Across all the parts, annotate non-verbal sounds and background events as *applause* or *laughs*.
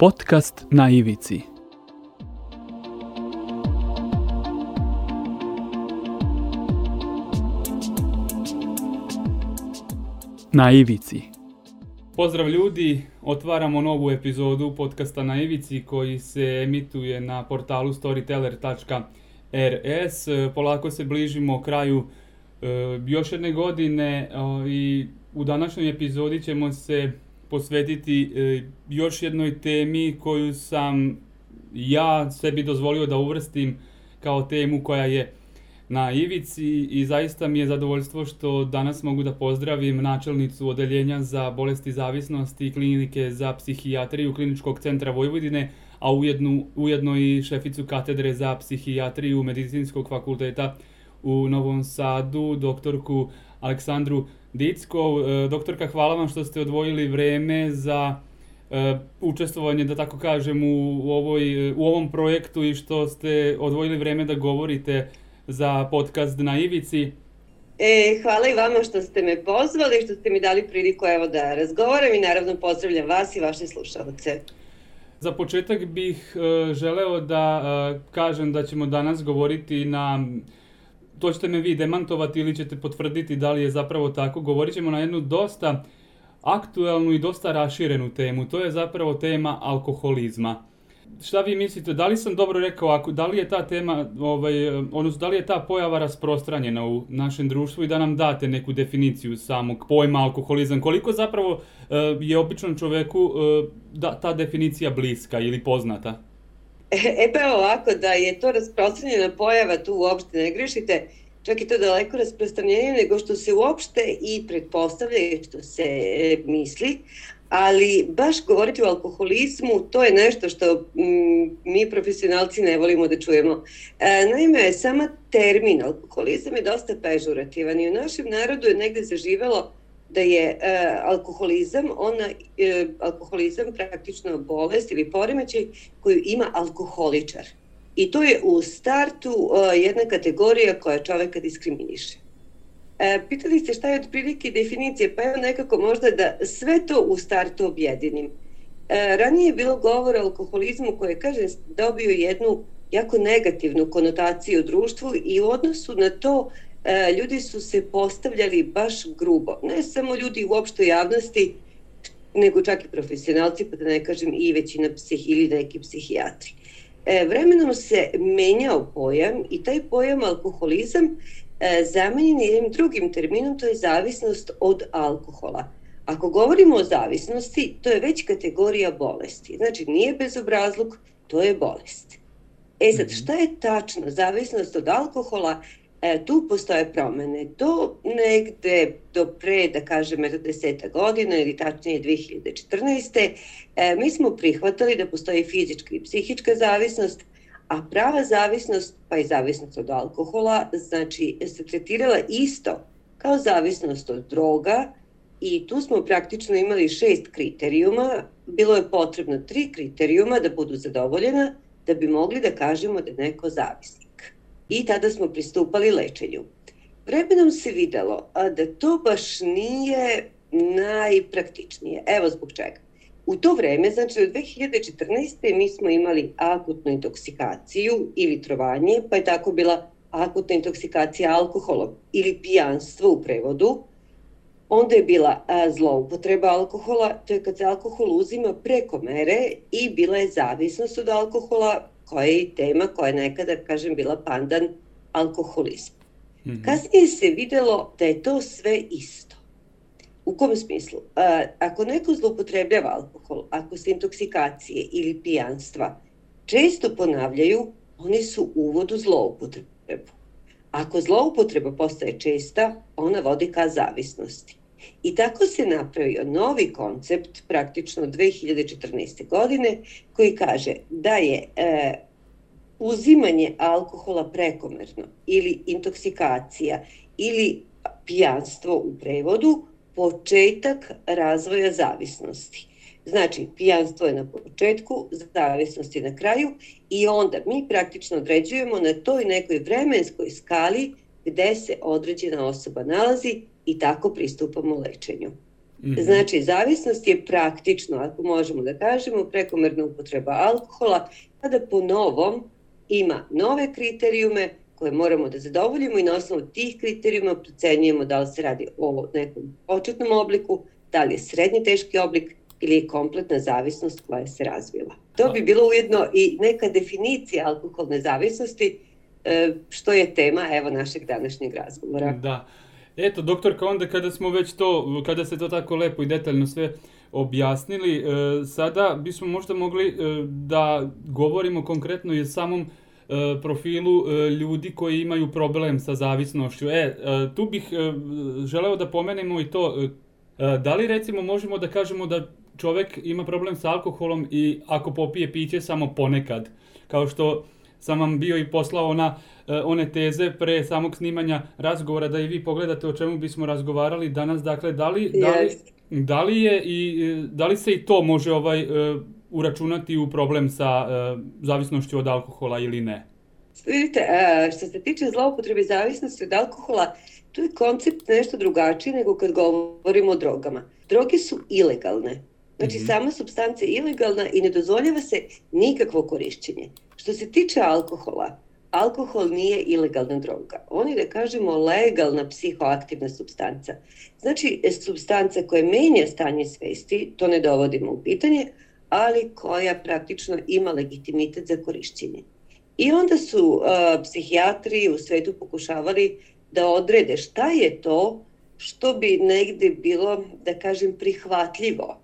Podcast na ivici. Na ivici. Pozdrav ljudi, otvaramo novu epizodu podcasta na ivici koji se emituje na portalu storyteller.rs. Polako se bližimo kraju e, još jedne godine i u današnjoj epizodi ćemo se posvetiti e, još jednoj temi koju sam ja sebi dozvolio da uvrstim kao temu koja je na ivici i zaista mi je zadovoljstvo što danas mogu da pozdravim načelnicu odeljenja za bolesti zavisnosti klinike za psihijatriju Kliničkog centra Vojvodine, a ujedno, ujedno i šeficu katedre za psihijatriju Medicinskog fakulteta u Novom Sadu, doktorku Aleksandru Dickov. E, doktorka, hvala vam što ste odvojili vreme za e, učestvovanje, da tako kažem, u, ovoj, u ovom projektu i što ste odvojili vreme da govorite za podcast na Ivici. E, hvala i vama što ste me pozvali, što ste mi dali priliku evo da razgovaram i naravno pozdravljam vas i vaše slušalce. Za početak bih e, želeo da e, kažem da ćemo danas govoriti na to ćete me vi demantovati ili ćete potvrditi da li je zapravo tako. Govorit ćemo na jednu dosta aktuelnu i dosta raširenu temu. To je zapravo tema alkoholizma. Šta vi mislite, da li sam dobro rekao, ako, da li je ta tema, ovaj, odnosno da li je ta pojava rasprostranjena u našem društvu i da nam date neku definiciju samog pojma alkoholizam? Koliko zapravo uh, je običnom čoveku uh, da, ta definicija bliska ili poznata? *laughs* E pa ovako, da je to rasprostranjena pojava, tu uopšte ne grešite, čak i to daleko rasprostranjenije nego što se uopšte i pretpostavlja i što se e, misli, ali baš govoriti o alkoholizmu, to je nešto što mm, mi profesionalci ne volimo da čujemo. E, naime, sama termin alkoholizam je dosta pežurativan i u našem narodu je negde zaživelo da je e, alkoholizam, ona, e, alkoholizam praktično bolest ili poremećaj koju ima alkoholičar. I to je u startu e, jedna kategorija koja čoveka diskriminiše. E, pitali ste šta je otprilike definicije, pa evo nekako možda da sve to u startu objedinim. E, ranije je bilo govor o alkoholizmu koje, kaže, dobio jednu jako negativnu konotaciju u društvu i u odnosu na to ljudi su se postavljali baš grubo. Ne samo ljudi u opštoj javnosti, nego čak i profesionalci, pa da ne kažem i većina psih ili neki psihijatri. E, vremenom se menjao pojam i taj pojam alkoholizam e, zamenjen je jednim drugim terminom, to je zavisnost od alkohola. Ako govorimo o zavisnosti, to je već kategorija bolesti. Znači, nije bezobrazluk, to je bolest. E sad, mhm. šta je tačno zavisnost od alkohola E, tu postoje promene. Do negde, do pre, da kažem, deseta godina ili tačnije 2014. E, mi smo prihvatali da postoji fizička i psihička zavisnost, a prava zavisnost, pa i zavisnost od alkohola, znači se tretirala isto kao zavisnost od droga i tu smo praktično imali šest kriterijuma. Bilo je potrebno tri kriterijuma da budu zadovoljena da bi mogli da kažemo da je neko zavisnik i tada smo pristupali lečenju. Vremenom se videlo da to baš nije najpraktičnije. Evo zbog čega. U to vreme, znači od 2014. mi smo imali akutnu intoksikaciju ili trovanje, pa je tako bila akutna intoksikacija alkoholom ili pijanstvo u prevodu. Onda je bila zloupotreba alkohola, to je kad se alkohol uzima preko mere i bila je zavisnost od alkohola, koja je tema koja je nekada, kažem, bila pandan alkoholizmu. Mm -hmm. Kasnije se videlo da je to sve isto. U kom smislu? A, ako neko zloupotrebljava alkohol, ako se intoksikacije ili pijanstva često ponavljaju, oni su uvod u zloupotrebu. Ako zloupotreba postaje česta, ona vodi ka zavisnosti. I tako se napravio novi koncept praktično 2014. godine koji kaže da je e, uzimanje alkohola prekomerno ili intoksikacija ili pijanstvo u prevodu početak razvoja zavisnosti. Znači, pijanstvo je na početku, zavisnost je na kraju i onda mi praktično određujemo na toj nekoj vremenskoj skali gde se određena osoba nalazi i tako pristupamo lečenju. Mm -hmm. Znači, zavisnost je praktično, ako možemo da kažemo, prekomerna upotreba alkohola, kada po novom ima nove kriterijume koje moramo da zadovoljimo i na osnovu tih kriterijuma procenjujemo da li se radi o nekom početnom obliku, da li je srednji teški oblik ili je kompletna zavisnost koja se razvila. To bi bilo ujedno i neka definicija alkoholne zavisnosti, što je tema evo našeg današnjeg razgovora. Da. Eto, doktorka, onda kada smo već to, kada se to tako lepo i detaljno sve objasnili, e, sada bismo možda mogli e, da govorimo konkretno i o samom profilu ljudi koji imaju problem sa zavisnošću. E, tu bih želeo da pomenemo i to, da li recimo možemo da kažemo da čovek ima problem sa alkoholom i ako popije piće samo ponekad, kao što sam vam bio i poslao na e, one teze pre samog snimanja razgovora da i vi pogledate o čemu bismo razgovarali danas. Dakle, da li, da li, da li, je i, e, da li se i to može ovaj e, uračunati u problem sa zavisnošću od alkohola ili ne? Vidite, što se tiče zloupotrebe zavisnosti od alkohola, tu je koncept nešto drugačiji nego kad govorimo o drogama. Droge su ilegalne. Znači, mm -hmm. sama substanca je ilegalna i ne dozvoljava se nikakvo korišćenje. Što se tiče alkohola, alkohol nije ilegalna droga. On je, da kažemo, legalna psihoaktivna substanca. Znači, substanca koja menja stanje svesti, to ne dovodimo u pitanje, ali koja praktično ima legitimitet za korišćenje. I onda su uh, psihijatri u svetu pokušavali da odrede šta je to što bi negde bilo, da kažem, prihvatljivo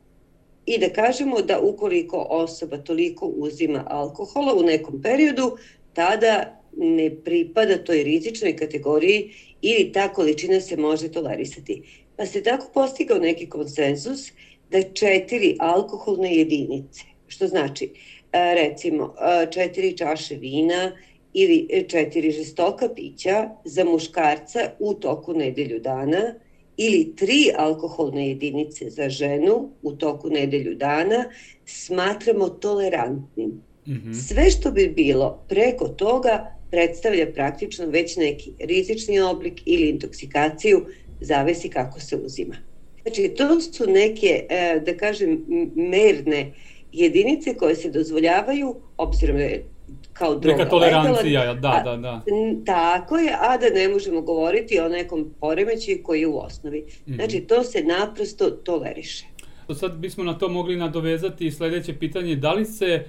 i da kažemo da ukoliko osoba toliko uzima alkohola u nekom periodu, tada ne pripada toj rizičnoj kategoriji ili ta količina se može tolerisati. Pa se tako postigao neki konsenzus da četiri alkoholne jedinice, što znači recimo četiri čaše vina ili četiri žestoka pića za muškarca u toku nedelju dana – ili tri alkoholne jedinice za ženu u toku nedelju dana smatramo tolerantnim. Mm -hmm. Sve što bi bilo preko toga predstavlja praktično već neki rizični oblik ili intoksikaciju, zavisi kako se uzima. Znači, to su neke, e, da kažem, merne jedinice koje se dozvoljavaju, obzirom da je kao droga. Neka tolerancija, da, da, da. Tako je, a da ne možemo govoriti o nekom poremećaju koji je u osnovi. Mm -hmm. Znači, to se naprosto toleriše. Sad bismo na to mogli nadovezati sledeće pitanje, da li se e,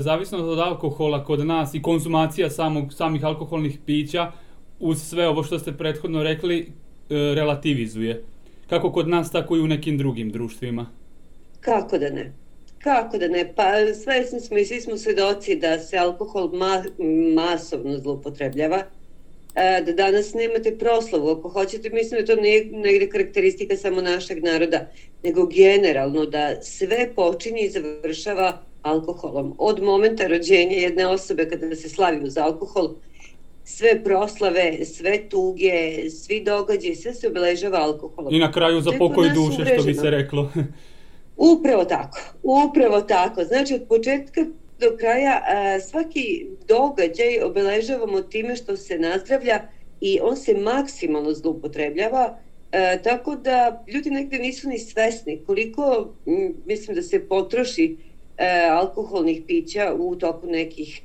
zavisno od alkohola kod nas i konzumacija samog, samih alkoholnih pića uz sve ovo što ste prethodno rekli e, relativizuje? Kako kod nas, tako i u nekim drugim društvima? Kako da ne? Kako da ne, pa svesni smo i svi smo svedoci da se alkohol ma, masovno zloupotrebljava, e, da danas nemate proslavu, ako hoćete, mislim da to nije negde karakteristika samo našeg naroda, nego generalno da sve počinje i završava alkoholom. Od momenta rođenja jedne osobe kada se slavi uz alkohol, sve proslave, sve tuge, svi događaji, sve se obeležava alkoholom. I na kraju za pokoj duše, što bi se reklo. *laughs* Upravo tako, upravo tako. Znači od početka do kraja svaki događaj obeležavamo time što se nazdravlja i on se maksimalno zloupotrebljava, e, tako da ljudi negde nisu ni svesni koliko mislim da se potroši e, alkoholnih pića u toku nekih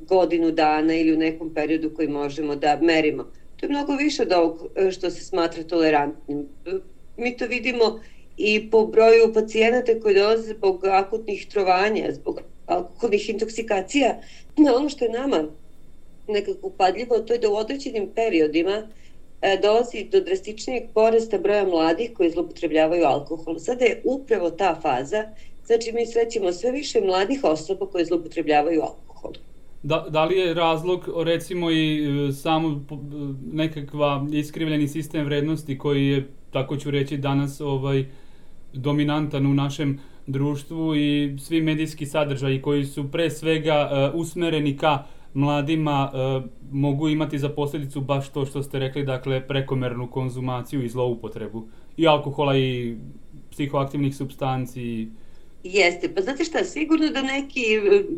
godinu dana ili u nekom periodu koji možemo da merimo. To je mnogo više od ovog e, što se smatra tolerantnim. Mi to vidimo i po broju pacijenata koji dolaze zbog akutnih trovanja, zbog alkoholnih intoksikacija, na ono što je nama nekako upadljivo, to je da u određenim periodima e, dolazi do drastičnijeg porasta broja mladih koji zlopotrebljavaju alkohol. Sada je upravo ta faza, znači mi srećemo sve više mladih osoba koje zlopotrebljavaju alkohol. Da, da li je razlog recimo i e, samo e, nekakva iskrivljeni sistem vrednosti koji je, tako ću reći, danas ovaj, dominantan u našem društvu i svi medijski sadržaji koji su pre svega uh, usmereni ka mladima uh, mogu imati za posljedicu baš to što ste rekli, dakle prekomernu konzumaciju i zloupotrebu i alkohola i psihoaktivnih substanci. Jeste, pa znate šta, sigurno da neki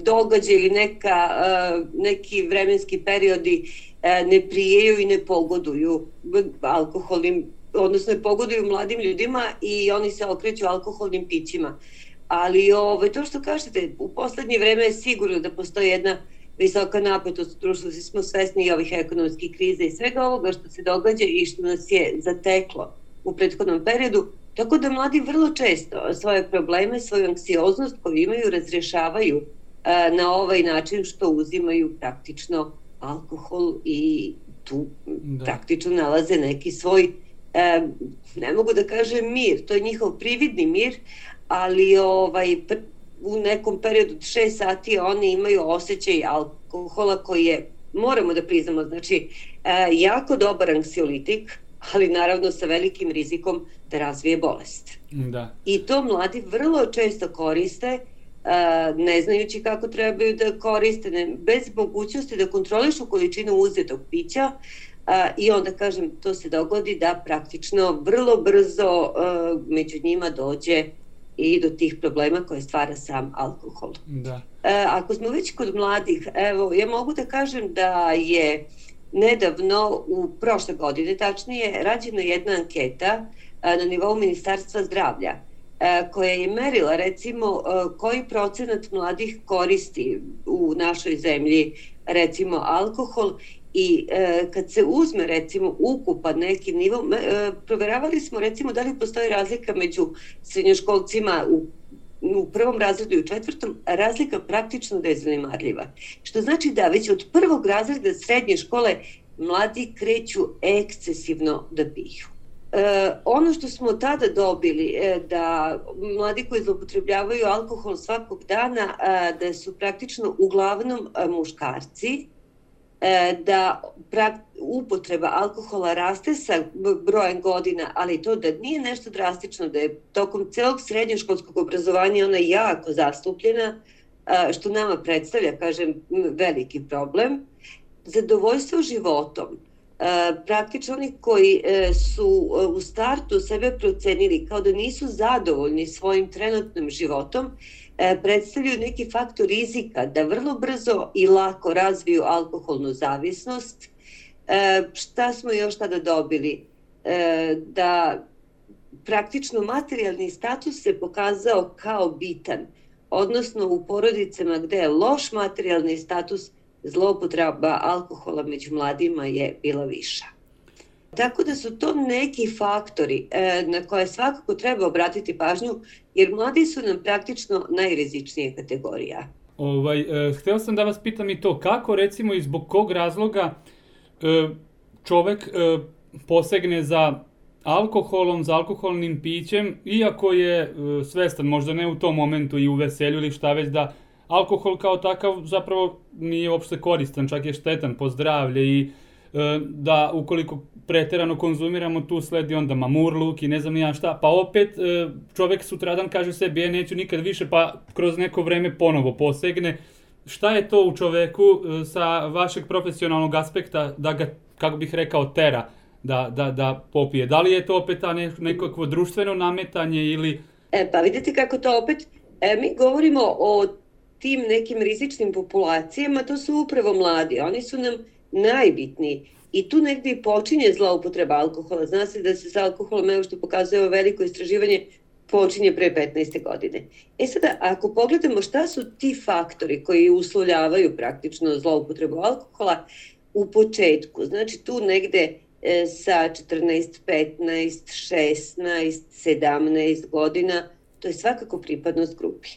događaj ili neka, uh, neki vremenski periodi ne prijeju i ne pogoduju alkoholnim, odnosno pogoduju mladim ljudima i oni se okreću alkoholnim pićima. Ali ove, ovaj, to što kažete, u poslednje vreme je sigurno da postoji jedna visoka napetost u društvu, svi smo svesni i ovih ekonomskih kriza i svega ovoga što se događa i što nas je zateklo u prethodnom periodu, tako da mladi vrlo često svoje probleme, svoju anksioznost koju imaju razrešavaju a, na ovaj način što uzimaju praktično alkohol i tu da. praktično nalaze neki svoj e, ne mogu da kažem mir, to je njihov prividni mir, ali ovaj u nekom periodu od 6 sati oni imaju osjećaj alkohola koji je, moramo da priznamo, znači e, jako dobar anksiolitik, ali naravno sa velikim rizikom da razvije bolest. Da. I to mladi vrlo često koriste, e, ne znajući kako trebaju da koriste, ne, bez mogućnosti da kontrolišu količinu uzetog pića, i onda kažem to se dogodi da praktično vrlo brzo e, među njima dođe i do tih problema koje stvara sam alkohol. Da. E, ako smo već kod mladih, evo, ja mogu da kažem da je nedavno, u prošle godine tačnije, rađena jedna anketa a, na nivou Ministarstva zdravlja koja je merila recimo koji procenat mladih koristi u našoj zemlji recimo alkohol I e, kad se uzme recimo ukupan neki nivo, e, proveravali smo recimo da li postoji razlika među srednjoškolcima u u prvom razredu i u četvrtom, razlika praktično da je zanimarljiva. Što znači da već od prvog razreda srednje škole mladi kreću ekscesivno da piju. E, ono što smo tada dobili e, da mladi koji zlopotrebljavaju alkohol svakog dana e, da su praktično uglavnom e, muškarci da upotreba alkohola raste sa brojem godina, ali to da nije nešto drastično, da je tokom celog srednjoškolskog obrazovanja ona jako zastupljena, e, što nama predstavlja, kažem, veliki problem. Zadovoljstvo životom, e, praktično oni koji su u startu sebe procenili kao da nisu zadovoljni svojim trenutnim životom, E, predstavljaju neki faktor rizika da vrlo brzo i lako razviju alkoholnu zavisnost. E, šta smo još tada dobili? E, da praktično materijalni status se pokazao kao bitan, odnosno u porodicama gde je loš materijalni status, zloupotreba alkohola među mladima je bila viša. Tako da su to neki faktori e, na koje svakako treba obratiti pažnju, jer mladi su nam praktično najrizičnija kategorija. Ovaj, e, hteo sam da vas pitam i to, kako recimo i zbog kog razloga e, čovek e, posegne za alkoholom, za alkoholnim pićem, iako je e, svestan, možda ne u tom momentu i u veselju ili šta već, da alkohol kao takav zapravo nije uopšte koristan, čak je štetan po zdravlje i da ukoliko preterano konzumiramo, tu sledi onda mamurluk i ne znam ja šta, pa opet e, čovek sutradan kaže sebi, ja neću nikad više, pa kroz neko vreme ponovo posegne. Šta je to u čoveku e, sa vašeg profesionalnog aspekta da ga, kako bih rekao, tera da, da, da popije? Da li je to opet ta ne, nekakvo društveno nametanje ili... E, pa vidite kako to opet, e, mi govorimo o tim nekim rizičnim populacijama, to su upravo mladi, oni su nam najbitniji. I tu negde i počinje zloupotreba alkohola. Zna se da se sa alkoholom, evo što pokazuje veliko istraživanje, počinje pre 15. godine. E sada, ako pogledamo šta su ti faktori koji uslovljavaju praktično zloupotrebu alkohola u početku, znači tu negde e, sa 14, 15, 16, 17 godina, to je svakako pripadnost grupi.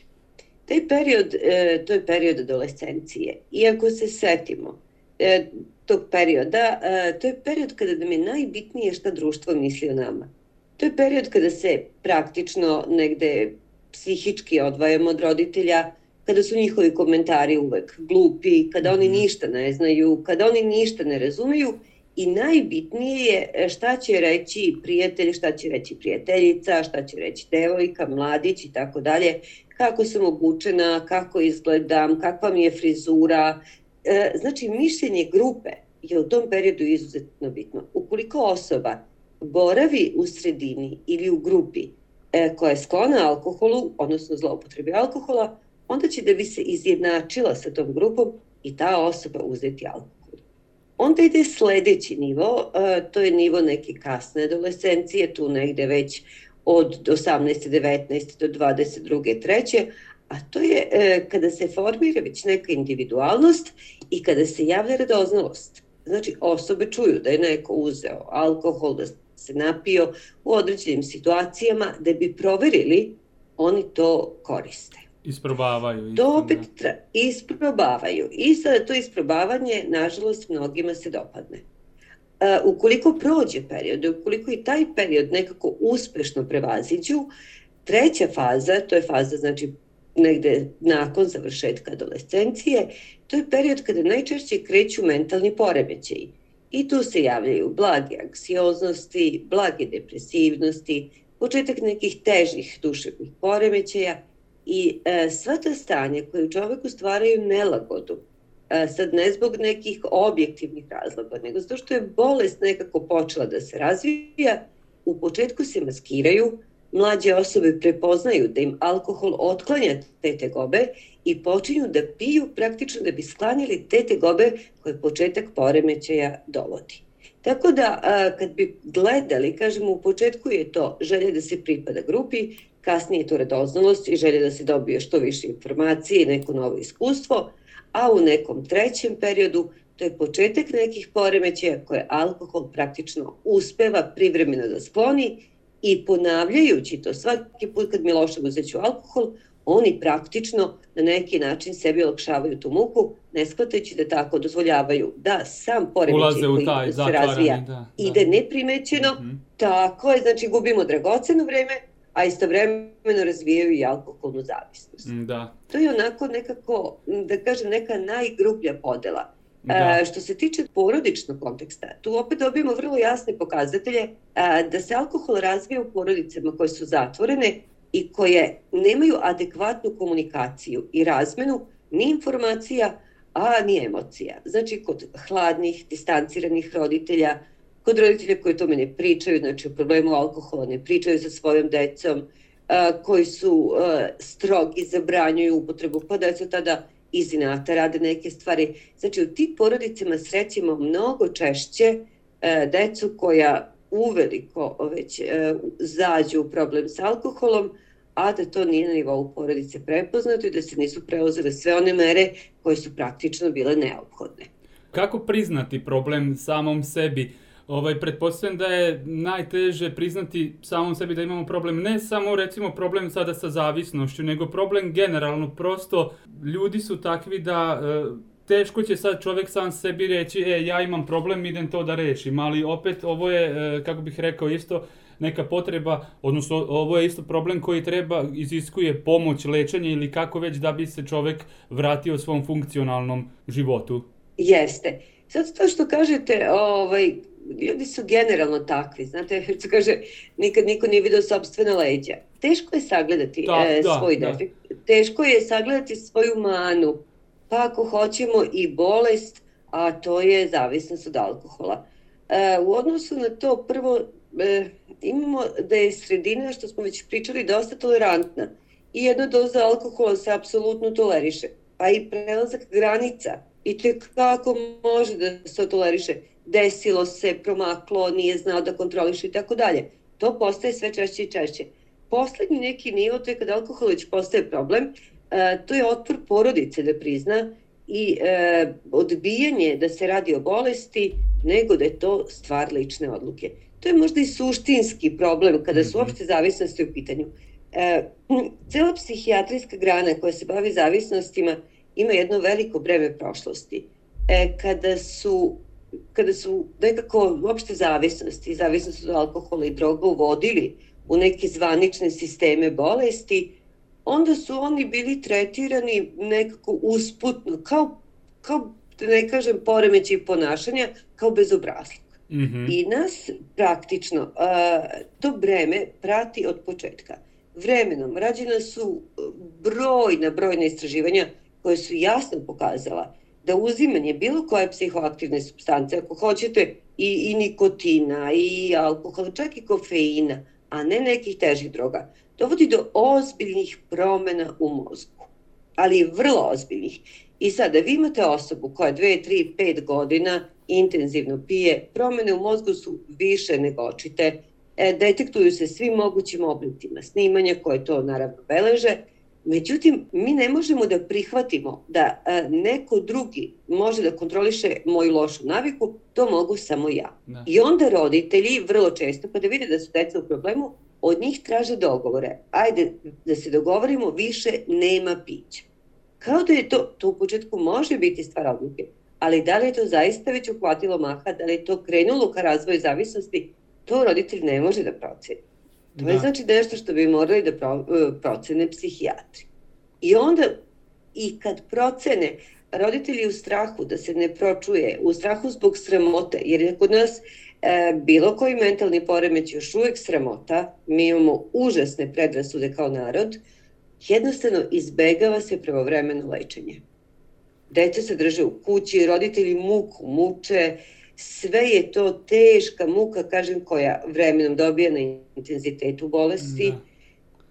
Taj period, e, to je period adolescencije. Iako se setimo, e, tog perioda, e, to je period kada nam je najbitnije šta društvo misli o nama. To je period kada se praktično negde psihički odvajamo od roditelja, kada su njihovi komentari uvek glupi, kada oni mhm. ništa ne znaju, kada oni ništa ne razumeju i najbitnije je e, šta će reći prijatelj, šta će reći prijateljica, šta će reći devojka, mladić i tako dalje, kako sam obučena, kako izgledam, kakva mi je frizura, znači, mišljenje grupe je u tom periodu izuzetno bitno. Ukoliko osoba boravi u sredini ili u grupi e, koja je sklona alkoholu, odnosno zloupotrebi alkohola, onda će da bi se izjednačila sa tom grupom i ta osoba uzeti alkohol. Onda ide sledeći nivo, to je nivo neke kasne adolescencije, tu negde već od 18. 19. do 22. 3. A to je e, kada se formira već neka individualnost i kada se javlja radoznalost. Znači, osobe čuju da je neko uzeo alkohol, da se napio u određenim situacijama, da bi proverili, oni to koriste. Isprobavaju. To opet tra, isprobavaju. I sada to isprobavanje, nažalost, mnogima se dopadne. Uh, ukoliko prođe period, ukoliko i taj period nekako uspešno prevaziđu, treća faza, to je faza znači negde nakon završetka adolescencije, to je period kada najčešće kreću mentalni poremećaji. I tu se javljaju blage anksioznosti, blage depresivnosti, početak nekih težih duševnih poremećaja i e, sva ta stanja koje u čoveku stvaraju nelagodu, e, sad ne zbog nekih objektivnih razloga, nego zato što je bolest nekako počela da se razvija, u početku se maskiraju, mlađe osobe prepoznaju da im alkohol otklanja te tegobe i počinju da piju praktično da bi sklanjali te tegobe koje početak poremećaja dovodi. Tako da kad bi gledali, kažemo u početku je to želja da se pripada grupi, kasnije je to radoznalost i želja da se dobije što više informacije i neko novo iskustvo, a u nekom trećem periodu to je početak nekih poremećaja koje alkohol praktično uspeva privremeno da skloni i ponavljajući to svaki put kad Milošević ću alkohol, oni praktično na neki način sebi olakšavaju tu muku, ne shvatajući da tako dozvoljavaju da sam poremećaj koji taj, se razvija da, da. ide neprimećeno, mm -hmm. tako je, znači gubimo dragoceno vreme, a istovremeno razvijaju i alkoholnu zavisnost. Da. To je onako nekako, da kažem, neka najgrublja podela. Da. E, što se tiče porodičnog konteksta, tu opet dobijemo vrlo jasne pokazatelje e, da se alkohol razvija u porodicama koje su zatvorene i koje nemaju adekvatnu komunikaciju i razmenu ni informacija, a ni emocija. Znači, kod hladnih, distanciranih roditelja, kod roditelja koji tome ne pričaju, znači o problemu alkohola ne pričaju sa svojom decom, a, koji su a, strogi, zabranjuju upotrebu, pa deca tada iz inata rade neke stvari. Znači, u tim porodicama srećemo mnogo češće a, decu koja uveliko već a, zađu u problem s alkoholom, a da to nije na nivou porodice prepoznato i da se nisu preuzele sve one mere koje su praktično bile neophodne. Kako priznati problem samom sebi? Ovaj, pretpostavljam da je najteže priznati samom sebi da imamo problem, ne samo recimo problem sada sa zavisnošću, nego problem generalno, prosto ljudi su takvi da e, teško će sad čovek sam sebi reći, e, ja imam problem, idem to da rešim, ali opet ovo je, e, kako bih rekao, isto neka potreba, odnosno ovo je isto problem koji treba, iziskuje pomoć, lečenje ili kako već da bi se čovek vratio svom funkcionalnom životu. Jeste. Sad to što kažete, ovaj, ljudi su generalno takvi, znate, *laughs* što kaže, nikad niko nije vidio sobstvene leđa. Teško je sagledati da, e, da, svoj da. defekt, teško je sagledati svoju manu, pa ako hoćemo i bolest, a to je zavisnost od alkohola. E, u odnosu na to, prvo, e, imamo da je sredina, što smo već pričali, dosta tolerantna i jedna doza alkohola se apsolutno toleriše, pa i prelazak granica i te kako može da se toleriše. Desilo se, promaklo, nije znao da kontroliše i tako dalje. To postaje sve češće i češće. Poslednji neki nivo, to je kada alkohol već postaje problem, e, to je otpor porodice da prizna i e, odbijanje da se radi o bolesti, nego da je to stvar lične odluke. To je možda i suštinski problem kada su mhm. uopšte zavisnosti u pitanju. E, cela psihijatrijska grana koja se bavi zavisnostima ima jedno veliko breme prošlosti. E, kada su kada su nekako uopšte zavisnosti, zavisnost od alkohola i droga uvodili u neke zvanične sisteme bolesti, onda su oni bili tretirani nekako usputno, kao, kao da ne kažem poremeći ponašanja, kao bezobrazluk. Mm -hmm. I nas praktično uh, to breme prati od početka. Vremenom rađena su brojna, brojna istraživanja koje su jasno pokazala da uzimanje bilo koje psihoaktivne substance, ako hoćete i, i nikotina, i alkohola, čak i kofeina, a ne nekih težih droga, dovodi do ozbiljnih promena u mozgu, ali vrlo ozbiljnih. I sada vi imate osobu koja 2, 3, 5 godina intenzivno pije, promene u mozgu su više nego očite, e, detektuju se svim mogućim oblicima snimanja koje to naravno beleže, Međutim, mi ne možemo da prihvatimo da a, neko drugi može da kontroliše moju lošu naviku, to mogu samo ja. Da. I onda roditelji vrlo često kada vide da su deca u problemu, od njih traže dogovore. Ajde da se dogovorimo, više nema pića. Kao da je to, to u početku može biti stvar odluke, ali da li je to zaista već uhvatilo maha, da li je to krenulo ka razvoju zavisnosti, to roditelj ne može da proceni. To da. je znači nešto što bi morali da pro, e, procene psihijatri. I onda, i kad procene, roditelji u strahu da se ne pročuje, u strahu zbog sramote, jer je kod nas e, bilo koji mentalni poremeć još uvek sramota, mi imamo užasne predrasude kao narod, jednostavno izbegava se pravovremeno lečenje. Deca se drže u kući, roditelji muku muče, sve je to teška muka, kažem, koja vremenom dobija na intenzitetu bolesti da.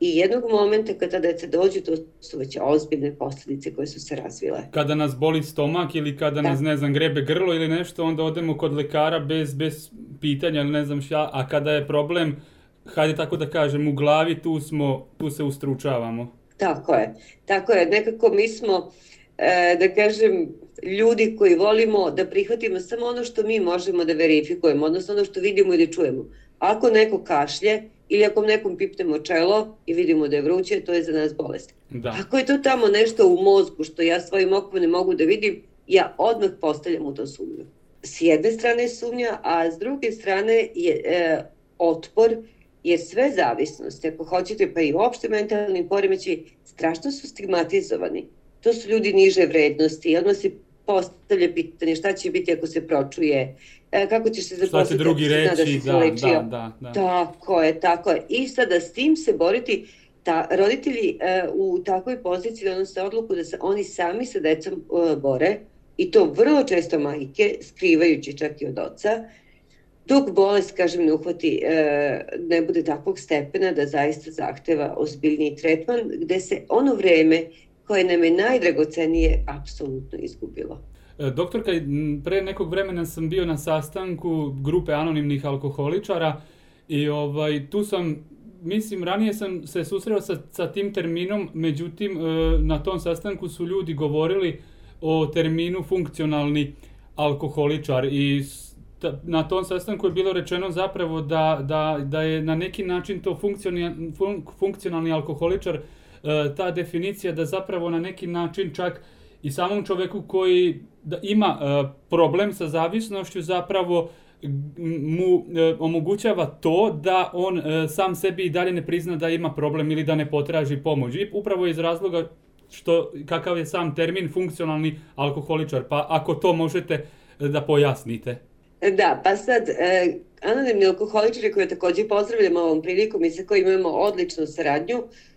i jednog momenta kada deca dođu, to su već ozbiljne posledice koje su se razvile. Kada nas boli stomak ili kada da. nas, ne znam, grebe grlo ili nešto, onda odemo kod lekara bez, bez pitanja ili ne znam šta, a kada je problem, hajde tako da kažem, u glavi, tu, smo, tu se ustručavamo. Tako je, tako je, nekako mi smo, e, da kažem, ljudi koji volimo da prihvatimo samo ono što mi možemo da verifikujemo, odnosno ono što vidimo ili čujemo. Ako neko kašlje ili ako nekom pipnemo čelo i vidimo da je vruće, to je za nas bolest. Da. Ako je to tamo nešto u mozgu što ja svojim okom ne mogu da vidim, ja odmah postavljam u to sumnju. S jedne strane je sumnja, a s druge strane je e, otpor, jer sve zavisnosti, ako hoćete, pa i uopšte mentalni poremeći, strašno su stigmatizovani. To su ljudi niže vrednosti i odmah se postavlja pitanje šta će biti ako se pročuje, e, kako ćeš se zaposliti. Šta će drugi da reći, da, da, da, da. Tako je, tako je. I sada s tim se boriti, ta, roditelji uh, u takvoj poziciji donose odluku da se oni sami sa decom uh, bore i to vrlo često majke, skrivajući čak i od oca, dok bolest, kažem, ne uhvati, uh, ne bude takvog stepena da zaista zahteva ozbiljniji tretman, gde se ono vreme koje nam je najdragocenije apsolutno izgubilo. E, doktorka, pre nekog vremena sam bio na sastanku grupe anonimnih alkoholičara i ovaj, tu sam, mislim, ranije sam se susreo sa, sa tim terminom, međutim, e, na tom sastanku su ljudi govorili o terminu funkcionalni alkoholičar i na tom sastanku je bilo rečeno zapravo da, da, da je na neki način to funkcionalni alkoholičar E, ta definicija da zapravo na neki način čak i samom čoveku koji da ima e, problem sa zavisnošću zapravo mu e, omogućava to da on sam sebi i dalje ne prizna da ima problem ili da ne potraži pomoć. I upravo iz razloga što kakav je sam termin funkcionalni alkoholičar, pa ako to možete da pojasnite. Da, pa sad, eh, anonimni alkoholičari koje takođe pozdravljamo ovom prilikom i sa kojim imamo odličnu saradnju, E,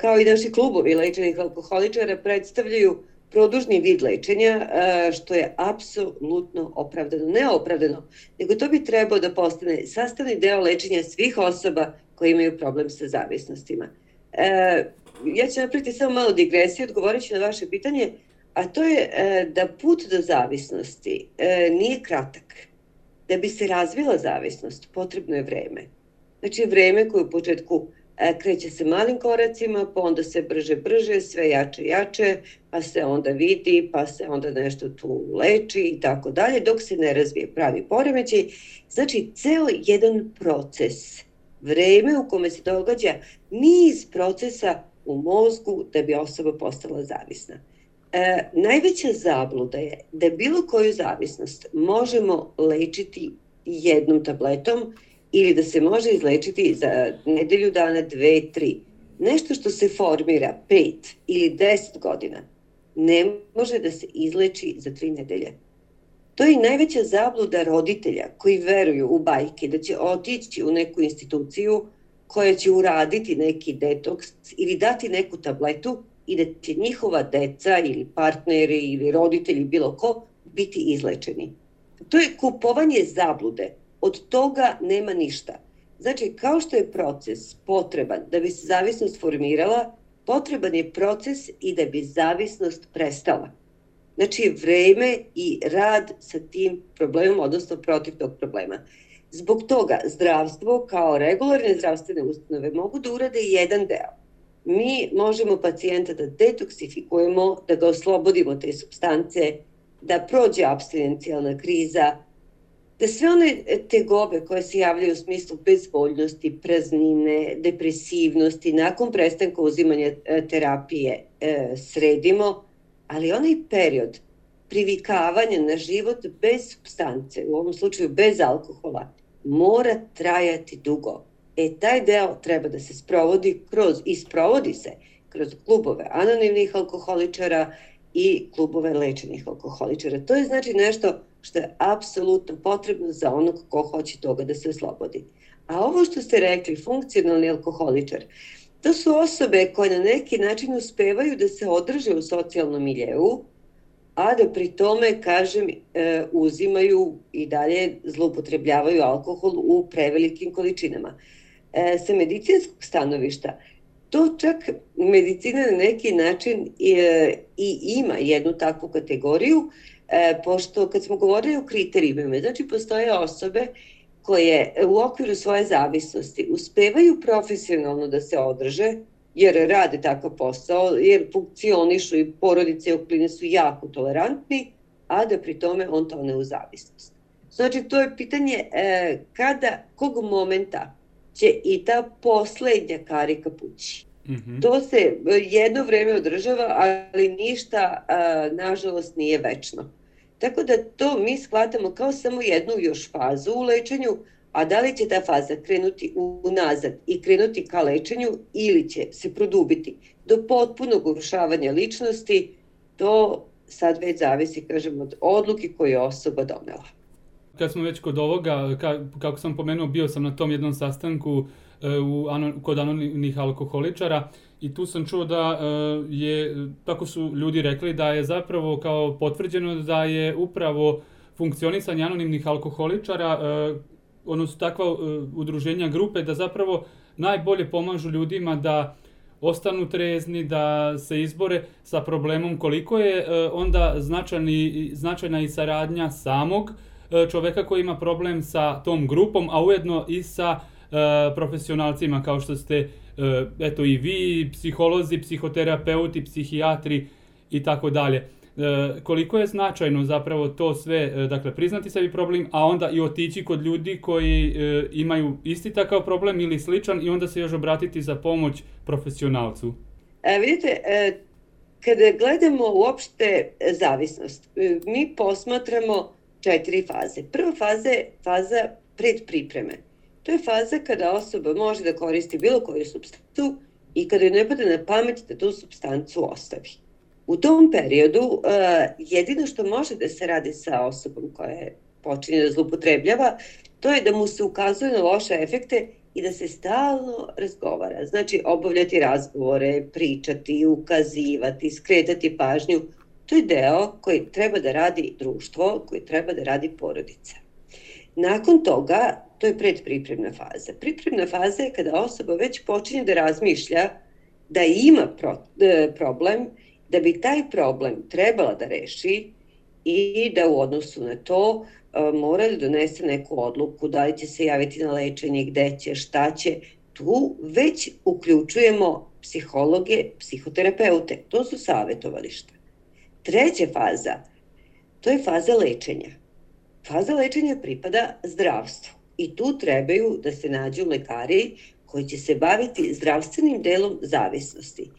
kao i naši klubovi lečenih alkoholičara predstavljaju produžni vid lečenja, e, što je apsolutno opravdano. Ne opravdano, nego to bi trebao da postane sastavni deo lečenja svih osoba koji imaju problem sa zavisnostima. E, ja ću napraviti samo malo digresiju, odgovorit na vaše pitanje, a to je da put do zavisnosti nije kratak. Da bi se razvila zavisnost, potrebno je vreme. Znači vreme koje u početku E, kreće se malim koracima, pa onda se brže, brže, sve jače, jače, pa se onda vidi, pa se onda nešto tu leči i tako dalje, dok se ne razvije pravi poremećaj. Znači, ceo jedan proces, vreme u kome se događa niz procesa u mozgu da bi osoba postala zavisna. E, najveća zabluda je da bilo koju zavisnost možemo lečiti jednom tabletom ili da se može izlečiti za nedelju dana, dve, tri. Nešto što se formira pet ili deset godina ne može da se izleči za tri nedelje. To je najveća zabluda roditelja koji veruju u bajke da će otići u neku instituciju koja će uraditi neki detoks ili dati neku tabletu i da će njihova deca ili partneri ili roditelji bilo ko biti izlečeni. To je kupovanje zablude od toga nema ništa. Znači, kao što je proces potreban da bi se zavisnost formirala, potreban je proces i da bi zavisnost prestala. Znači, vreme i rad sa tim problemom, odnosno protiv tog problema. Zbog toga zdravstvo kao regularne zdravstvene ustanove mogu da urade jedan deo. Mi možemo pacijenta da detoksifikujemo, da ga oslobodimo te substance, da prođe abstinencijalna kriza, da sve one tegobe koje se javljaju u smislu bezvoljnosti, praznine, depresivnosti, nakon prestanka uzimanja e, terapije e, sredimo, ali onaj period privikavanja na život bez substance, u ovom slučaju bez alkohola, mora trajati dugo. E, taj deo treba da se sprovodi kroz, i sprovodi se kroz klubove anonimnih alkoholičara i klubove lečenih alkoholičara. To je znači nešto što je apsolutno potrebno za onog ko hoće toga da se oslobodi. A ovo što ste rekli, funkcionalni alkoholičar, to su osobe koje na neki način uspevaju da se održe u socijalnom miljeu, a da pri tome, kažem, e, uzimaju i dalje zloupotrebljavaju alkohol u prevelikim količinama. E, sa medicinskog stanovišta, to čak medicina na neki način i, i ima jednu takvu kategoriju, e, pošto kad smo govorili o kriterijima, znači postoje osobe koje u okviru svoje zavisnosti uspevaju profesionalno da se održe, jer rade takav posao, jer funkcionišu i porodice i okoline su jako tolerantni, a da pri tome on tone u zavisnost. Znači, to je pitanje e, kada, kog momenta će i ta poslednja karika pući. Mm -hmm. To se jedno vreme održava, ali ništa, a, nažalost, nije večno. Tako da to mi shvatamo kao samo jednu još fazu u lečenju, a da li će ta faza krenuti unazad i krenuti ka lečenju ili će se produbiti do potpunog urušavanja ličnosti, to sad već zavisi, kažem, od odluke koju je osoba donela. Kad smo već kod ovoga, ka, kako sam pomenuo, bio sam na tom jednom sastanku e, u, ano, kod anonimnih alkoholičara i tu sam čuo da e, je, tako su ljudi rekli, da je zapravo kao potvrđeno da je upravo funkcionisanje anonimnih alkoholičara e, odnosno takva uh, udruženja grupe da zapravo najbolje pomažu ljudima da ostanu trezni, da se izbore sa problemom koliko je uh, onda značajni, značajna i saradnja samog uh, čoveka koji ima problem sa tom grupom, a ujedno i sa profesionalcima kao što ste eto i vi, psiholozi, psihoterapeuti, psihijatri i tako dalje. E, koliko je značajno zapravo to sve, e, dakle priznati sebi problem, a onda i otići kod ljudi koji e, imaju isti takav problem ili sličan i onda se još obratiti za pomoć profesionalcu? E, vidite, e, kada gledamo uopšte zavisnost, e, mi posmatramo četiri faze. Prva faza je faza predpripreme. To je faza kada osoba može da koristi bilo koju substancu i kada joj ne pada na pamet da tu substancu ostavi. U tom periodu uh, jedino što može da se radi sa osobom koja je počinje da zlupotrebljava, to je da mu se ukazuje na loše efekte i da se stalno razgovara. Znači, obavljati razgovore, pričati, ukazivati, skretati pažnju. To je deo koji treba da radi društvo, koji treba da radi porodica. Nakon toga, to je predpripremna faza. Pripremna faza je kada osoba već počinje da razmišlja da ima pro, e, problem da bi taj problem trebala da reši i da u odnosu na to e, mora da donese neku odluku da li će se javiti na lečenje, gde će, šta će. Tu već uključujemo psihologe, psihoterapeute. To su savjetovališta. Treća faza, to je faza lečenja. Faza lečenja pripada zdravstvu i tu trebaju da se nađu lekari koji će se baviti zdravstvenim delom zavisnosti.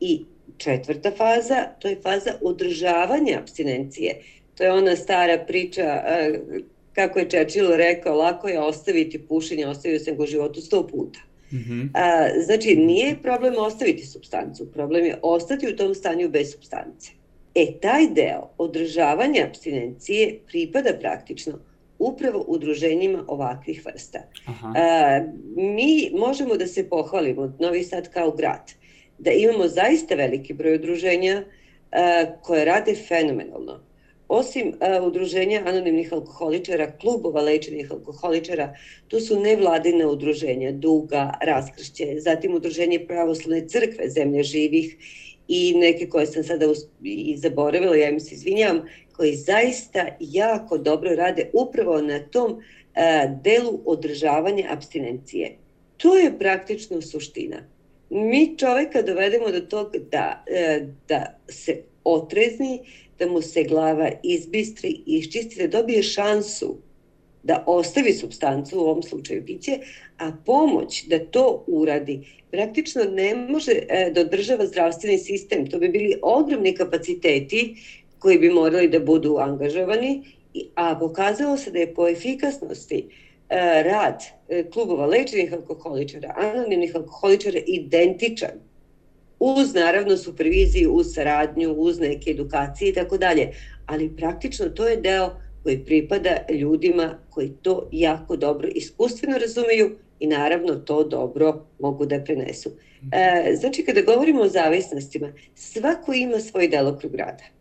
I četvrta faza, to je faza održavanja abstinencije. To je ona stara priča, kako je Churchill rekao, lako je ostaviti pušenje, ostavio sam ga u životu sto puta. Mm -hmm. A, znači, nije problem ostaviti substancu, problem je ostati u tom stanju bez substance. E, taj deo održavanja abstinencije pripada praktično upravo udruženjima ovakvih vrsta. Aha. A, mi možemo da se pohvalimo, Novi Sad kao grad, da imamo zaista veliki broj udruženja koje rade fenomenalno. Osim udruženja anonimnih alkoholičara, klubova lečenih alkoholičara, tu su nevladine udruženja, Duga, Raskršće, zatim udruženje pravoslavne crkve zemlje živih i neke koje sam sada i zaboravila, ja im se izvinjavam, koji zaista jako dobro rade upravo na tom uh, delu održavanja abstinencije. To je praktično suština. Mi čoveka dovedemo do toga da, uh, da se otrezni, da mu se glava izbistri i iščisti, da dobije šansu da ostavi substancu, u ovom slučaju piće, a pomoć da to uradi praktično ne može e, da održava zdravstveni sistem. To bi bili ogromni kapaciteti koji bi morali da budu angažovani, a pokazalo se da je po efikasnosti e, rad e, klubova lečenih alkoholičara, anonimnih alkoholičara identičan uz naravno superviziju, uz saradnju, uz neke edukacije i tako dalje. Ali praktično to je deo koji pripada ljudima koji to jako dobro iskustveno razumeju i naravno to dobro mogu da prenesu. E, znači, kada govorimo o zavisnostima, svako ima svoj delokrug rada.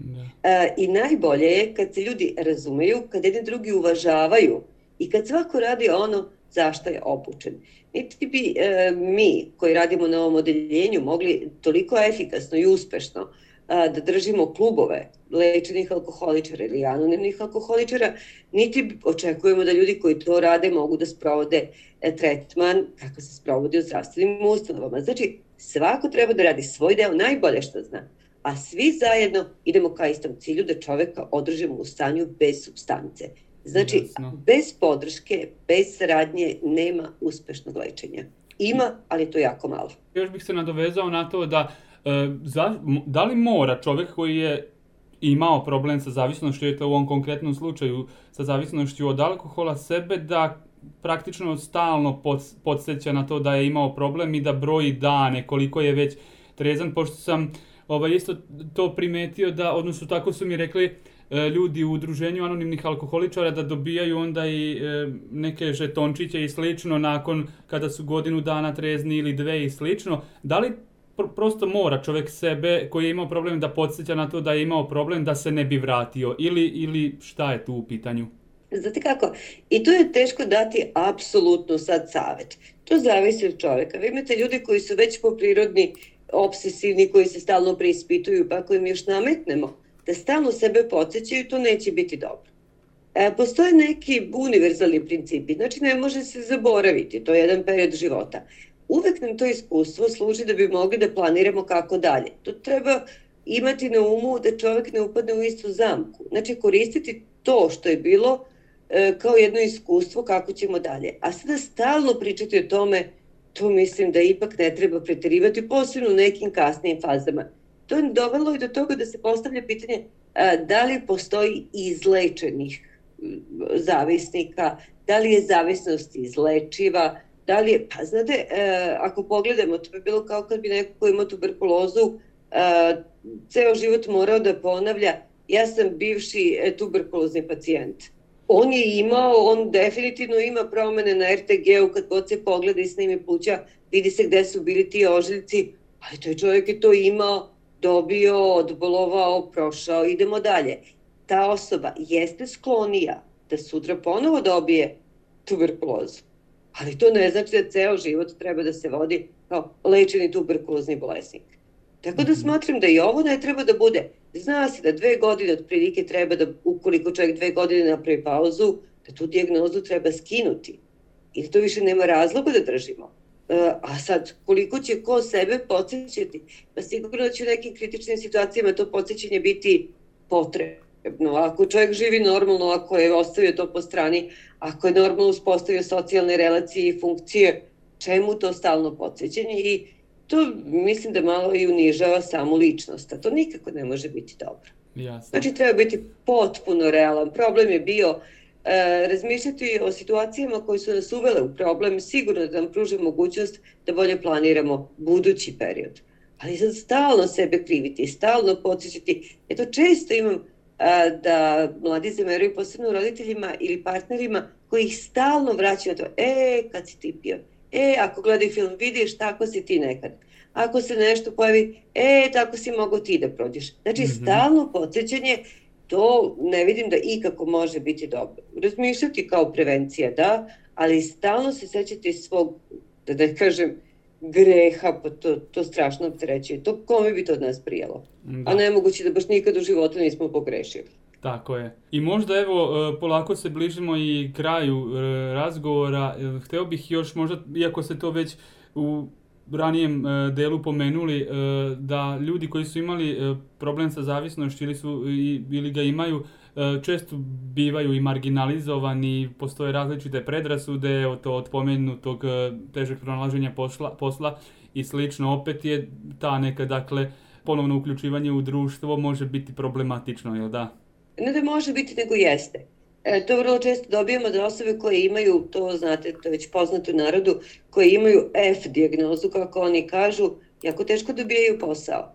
Da. I najbolje je kad se ljudi razumeju, kad jedni drugi uvažavaju i kad svako radi ono zašto je obučen. Niti bi e, mi koji radimo na ovom odeljenju mogli toliko efikasno i uspešno a, da držimo klubove lečenih alkoholičara ili anonimnih alkoholičara, niti očekujemo da ljudi koji to rade mogu da sprovode e, tretman kako se sprovodi u zdravstvenim ustanovama. Znači, svako treba da radi svoj deo najbolje što zna, a svi zajedno idemo ka istom cilju da čoveka održimo u stanju bez substance. Znači, Jasno. bez podrške, bez saradnje nema uspešnog lečenja. Ima, ali to je jako malo. Još bih se nadovezao na to da E, za, da li mora čovjek koji je imao problem sa zavisnošću, je to u ovom konkretnom slučaju sa zavisnošću od alkohola, sebe da praktično stalno podsjeća na to da je imao problem i da broji dane koliko je već trezan, pošto sam ovaj, isto to primetio da, odnosno tako su mi rekli e, ljudi u udruženju anonimnih alkoholičara da dobijaju onda i e, neke žetončiće i slično nakon kada su godinu dana trezni ili dve i slično. Da li prosto mora čovjek sebe koji je imao problem da podsjeća na to da je imao problem da se ne bi vratio ili, ili šta je tu u pitanju? Znate kako, i tu je teško dati apsolutno sad savet. To zavisi od čovjeka. Vi imate ljudi koji su već po prirodni obsesivni, koji se stalno preispituju, pa ako im još nametnemo da stalno sebe podsjećaju, to neće biti dobro. E, postoje neki univerzalni principi, znači ne može se zaboraviti, to je jedan period života uvek nam to iskustvo služi da bi mogli da planiramo kako dalje. To treba imati na umu da čovek ne upadne u istu zamku. Znači koristiti to što je bilo e, kao jedno iskustvo kako ćemo dalje. A sada stalno pričati o tome, to mislim da ipak ne treba preterivati, posebno u nekim kasnijim fazama. To je dovelo i do toga da se postavlja pitanje a, da li postoji izlečenih zavisnika, da li je zavisnost izlečiva, Da li je, pa znate, e, ako pogledamo, to bi bilo kao kad bi neko ko ima tuberkulozu e, ceo život morao da ponavlja ja sam bivši e, tuberkulozni pacijent. On je imao, on definitivno ima promene na RTG-u kad god se pogleda i snimi pluća, vidi se gde su bili ti ožiljci, ali to je čovjek je to imao, dobio, odbolovao, prošao, idemo dalje. Ta osoba jeste sklonija da sutra ponovo dobije tuberkulozu ali to ne znači da ceo život treba da se vodi kao lečeni tuberkulozni bolesnik. Tako da mhm. smatram da i ovo ne treba da bude. Zna se da dve godine otprilike treba da, ukoliko čovjek dve godine napravi pauzu, da tu dijagnozu treba skinuti. I da to više nema razloga da držimo. E, a sad, koliko će ko sebe podsjećati? Pa sigurno da će u nekim kritičnim situacijama to podsjećanje biti potrebno. Ako čovjek živi normalno, ako je ostavio to po strani, ako je normalno uspostavio socijalne relacije i funkcije, čemu to stalno podsjećanje i to mislim da malo i unižava samu ličnost, a to nikako ne može biti dobro. Jasno. Znači treba biti potpuno realan. Problem je bio e, razmišljati o situacijama koje su nas uvele u problem, sigurno da nam pruže mogućnost da bolje planiramo budući period. Ali sad stalno sebe kriviti, stalno podsjećati. Eto, često imam da mladi zameraju posebno roditeljima ili partnerima koji ih stalno vraćaju na to, e, kad si ti pio, e, ako gledaju film, vidiš, tako si ti nekad. Ako se nešto pojavi, e, tako si mogao ti da prođeš. Znači, mm -hmm. stalno podsjećanje, to ne vidim da ikako može biti dobro. Razmišljati kao prevencija, da, ali stalno se sećati svog, da ne kažem, greha, pa to, to strašno opterećuje. To kome bi to od nas prijelo? Da. A nemoguće da baš nikad u životu nismo pogrešili. Tako je. I možda evo, e, polako se bližimo i kraju e, razgovora. E, hteo bih još možda, iako se to već u ranijem delu pomenuli, da ljudi koji su imali problem sa zavisnošću ili, su, ili ga imaju, često bivaju i marginalizovani, postoje različite predrasude od, od pomenutog težeg pronalaženja posla, posla i slično. Opet je ta neka, dakle, ponovno uključivanje u društvo može biti problematično, jel da? Ne da može biti, nego jeste. E, to vrlo često dobijamo da osobe koje imaju, to znate, to je već poznato narodu, koje imaju F diagnozu, kako oni kažu, jako teško dobijaju posao.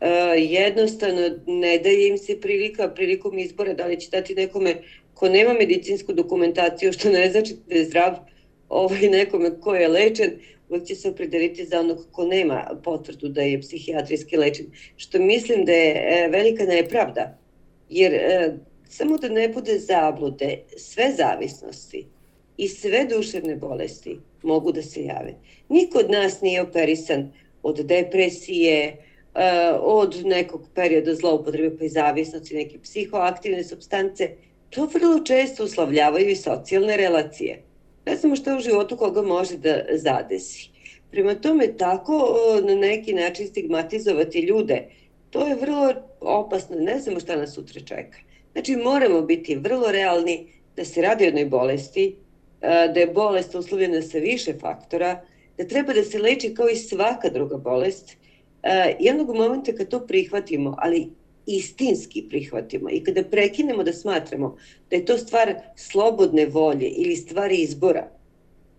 E, jednostavno ne daje im se prilika prilikom izbora da li će dati nekome ko nema medicinsku dokumentaciju, što ne znači da je zdrav ovaj, nekome ko je lečen, uvek će se opredeliti za onog ko nema potvrdu da je psihijatrijski lečen, što mislim da je e, velika nepravda Jer e, samo da ne bude zablude, sve zavisnosti i sve duševne bolesti mogu da se jave. Niko od nas nije operisan od depresije, e, od nekog perioda zloupotrebe pa i zavisnosti, neke psihoaktivne substance. To vrlo često uslavljavaju i socijalne relacije. Ne znamo što u životu koga može da zadesi. Prema tome, tako na neki način stigmatizovati ljude to je vrlo opasno, ne znamo šta nas sutra čeka. Znači moramo biti vrlo realni da se radi o jednoj bolesti, da je bolest uslovljena sa više faktora, da treba da se leči kao i svaka druga bolest. Jednog momenta kad to prihvatimo, ali istinski prihvatimo i kada prekinemo da smatramo da je to stvar slobodne volje ili stvar izbora,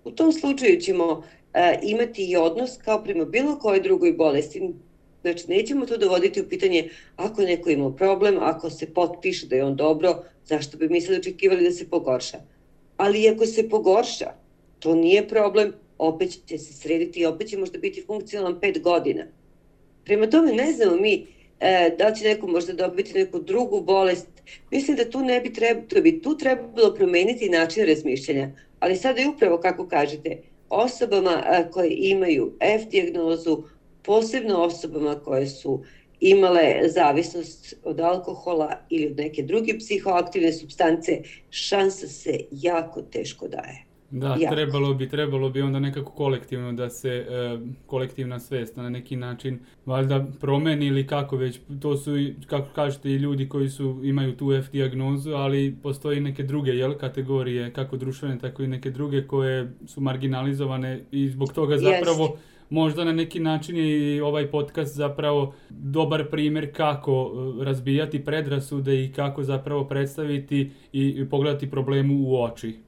u tom slučaju ćemo imati i odnos kao prema bilo kojoj drugoj bolesti, Znači, nećemo to dovoditi u pitanje ako neko ima problem, ako se potpiše da je on dobro, zašto bi mi sad očekivali da se pogorša. Ali ako se pogorša, to nije problem, opet će se srediti i opet će možda biti funkcionalan pet godina. Prema tome ne znamo mi e, da će neko možda dobiti neku drugu bolest. Mislim da tu ne bi trebalo, bi tu trebalo promeniti način razmišljanja. Ali sada je upravo kako kažete, osobama e, koje imaju F diagnozu, posebno osobama koje su imale zavisnost od alkohola ili od neke druge psihoaktivne substance, šansa se jako teško daje. Da, jako. trebalo bi, trebalo bi onda nekako kolektivno da se e, kolektivna svest na neki način valjda promeni ili kako već, to su kako kažete i ljudi koji su imaju tu F diagnozu, ali postoji neke druge jel, kategorije, kako društvene, tako i neke druge koje su marginalizovane i zbog toga zapravo Jest možda na neki način je i ovaj podcast zapravo dobar primjer kako e, razbijati predrasude i kako zapravo predstaviti i pogledati problemu u oči.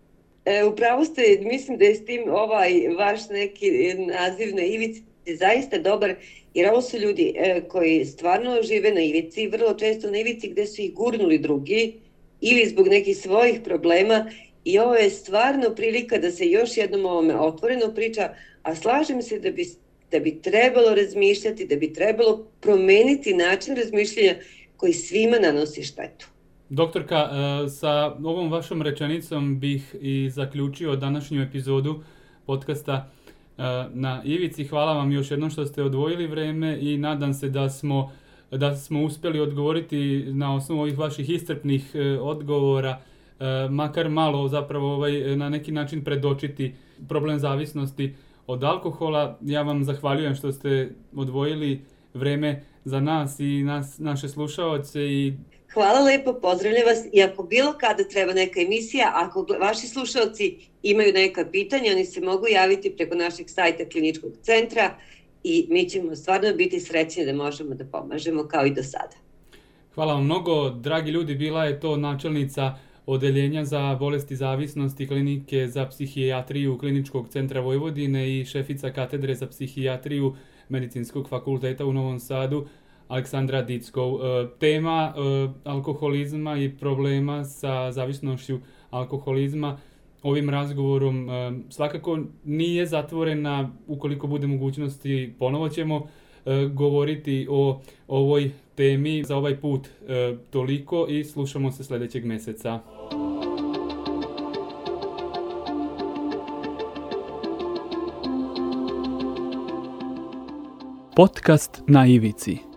E, upravo ste, mislim da je s tim ovaj vaš neki naziv na ivici zaista dobar, jer ovo su ljudi e, koji stvarno žive na ivici, vrlo često na ivici gde su ih gurnuli drugi ili zbog nekih svojih problema i ovo je stvarno prilika da se još jednom ovome otvoreno priča, a slažem se da bi, da bi trebalo razmišljati, da bi trebalo promeniti način razmišljanja koji svima nanosi štetu. Doktorka, e, sa ovom vašom rečenicom bih i zaključio današnju epizodu podcasta e, na Ivici. Hvala vam još jednom što ste odvojili vreme i nadam se da smo, da smo uspeli odgovoriti na osnovu ovih vaših istrpnih e, odgovora, makar malo zapravo ovaj, na neki način predočiti problem zavisnosti od alkohola. Ja vam zahvaljujem što ste odvojili vreme za nas i nas, naše slušaoce i Hvala lepo, pozdravljam vas i ako bilo kada treba neka emisija, ako vaši slušalci imaju neka pitanja, oni se mogu javiti preko našeg sajta kliničkog centra i mi ćemo stvarno biti srećni da možemo da pomažemo kao i do sada. Hvala vam mnogo, dragi ljudi, bila je to načelnica Odeljenja za bolesti zavisnosti klinike za psihijatriju Kliničkog centra Vojvodine i šefica katedre za psihijatriju Medicinskog fakulteta u Novom Sadu, Aleksandra Dickov. E, tema e, alkoholizma i problema sa zavisnošću alkoholizma ovim razgovorom e, svakako nije zatvorena, ukoliko bude mogućnosti ponovo ćemo govoriti o ovoj temi za ovaj put toliko i slušamo se sledećeg meseca. Podcast na ivici.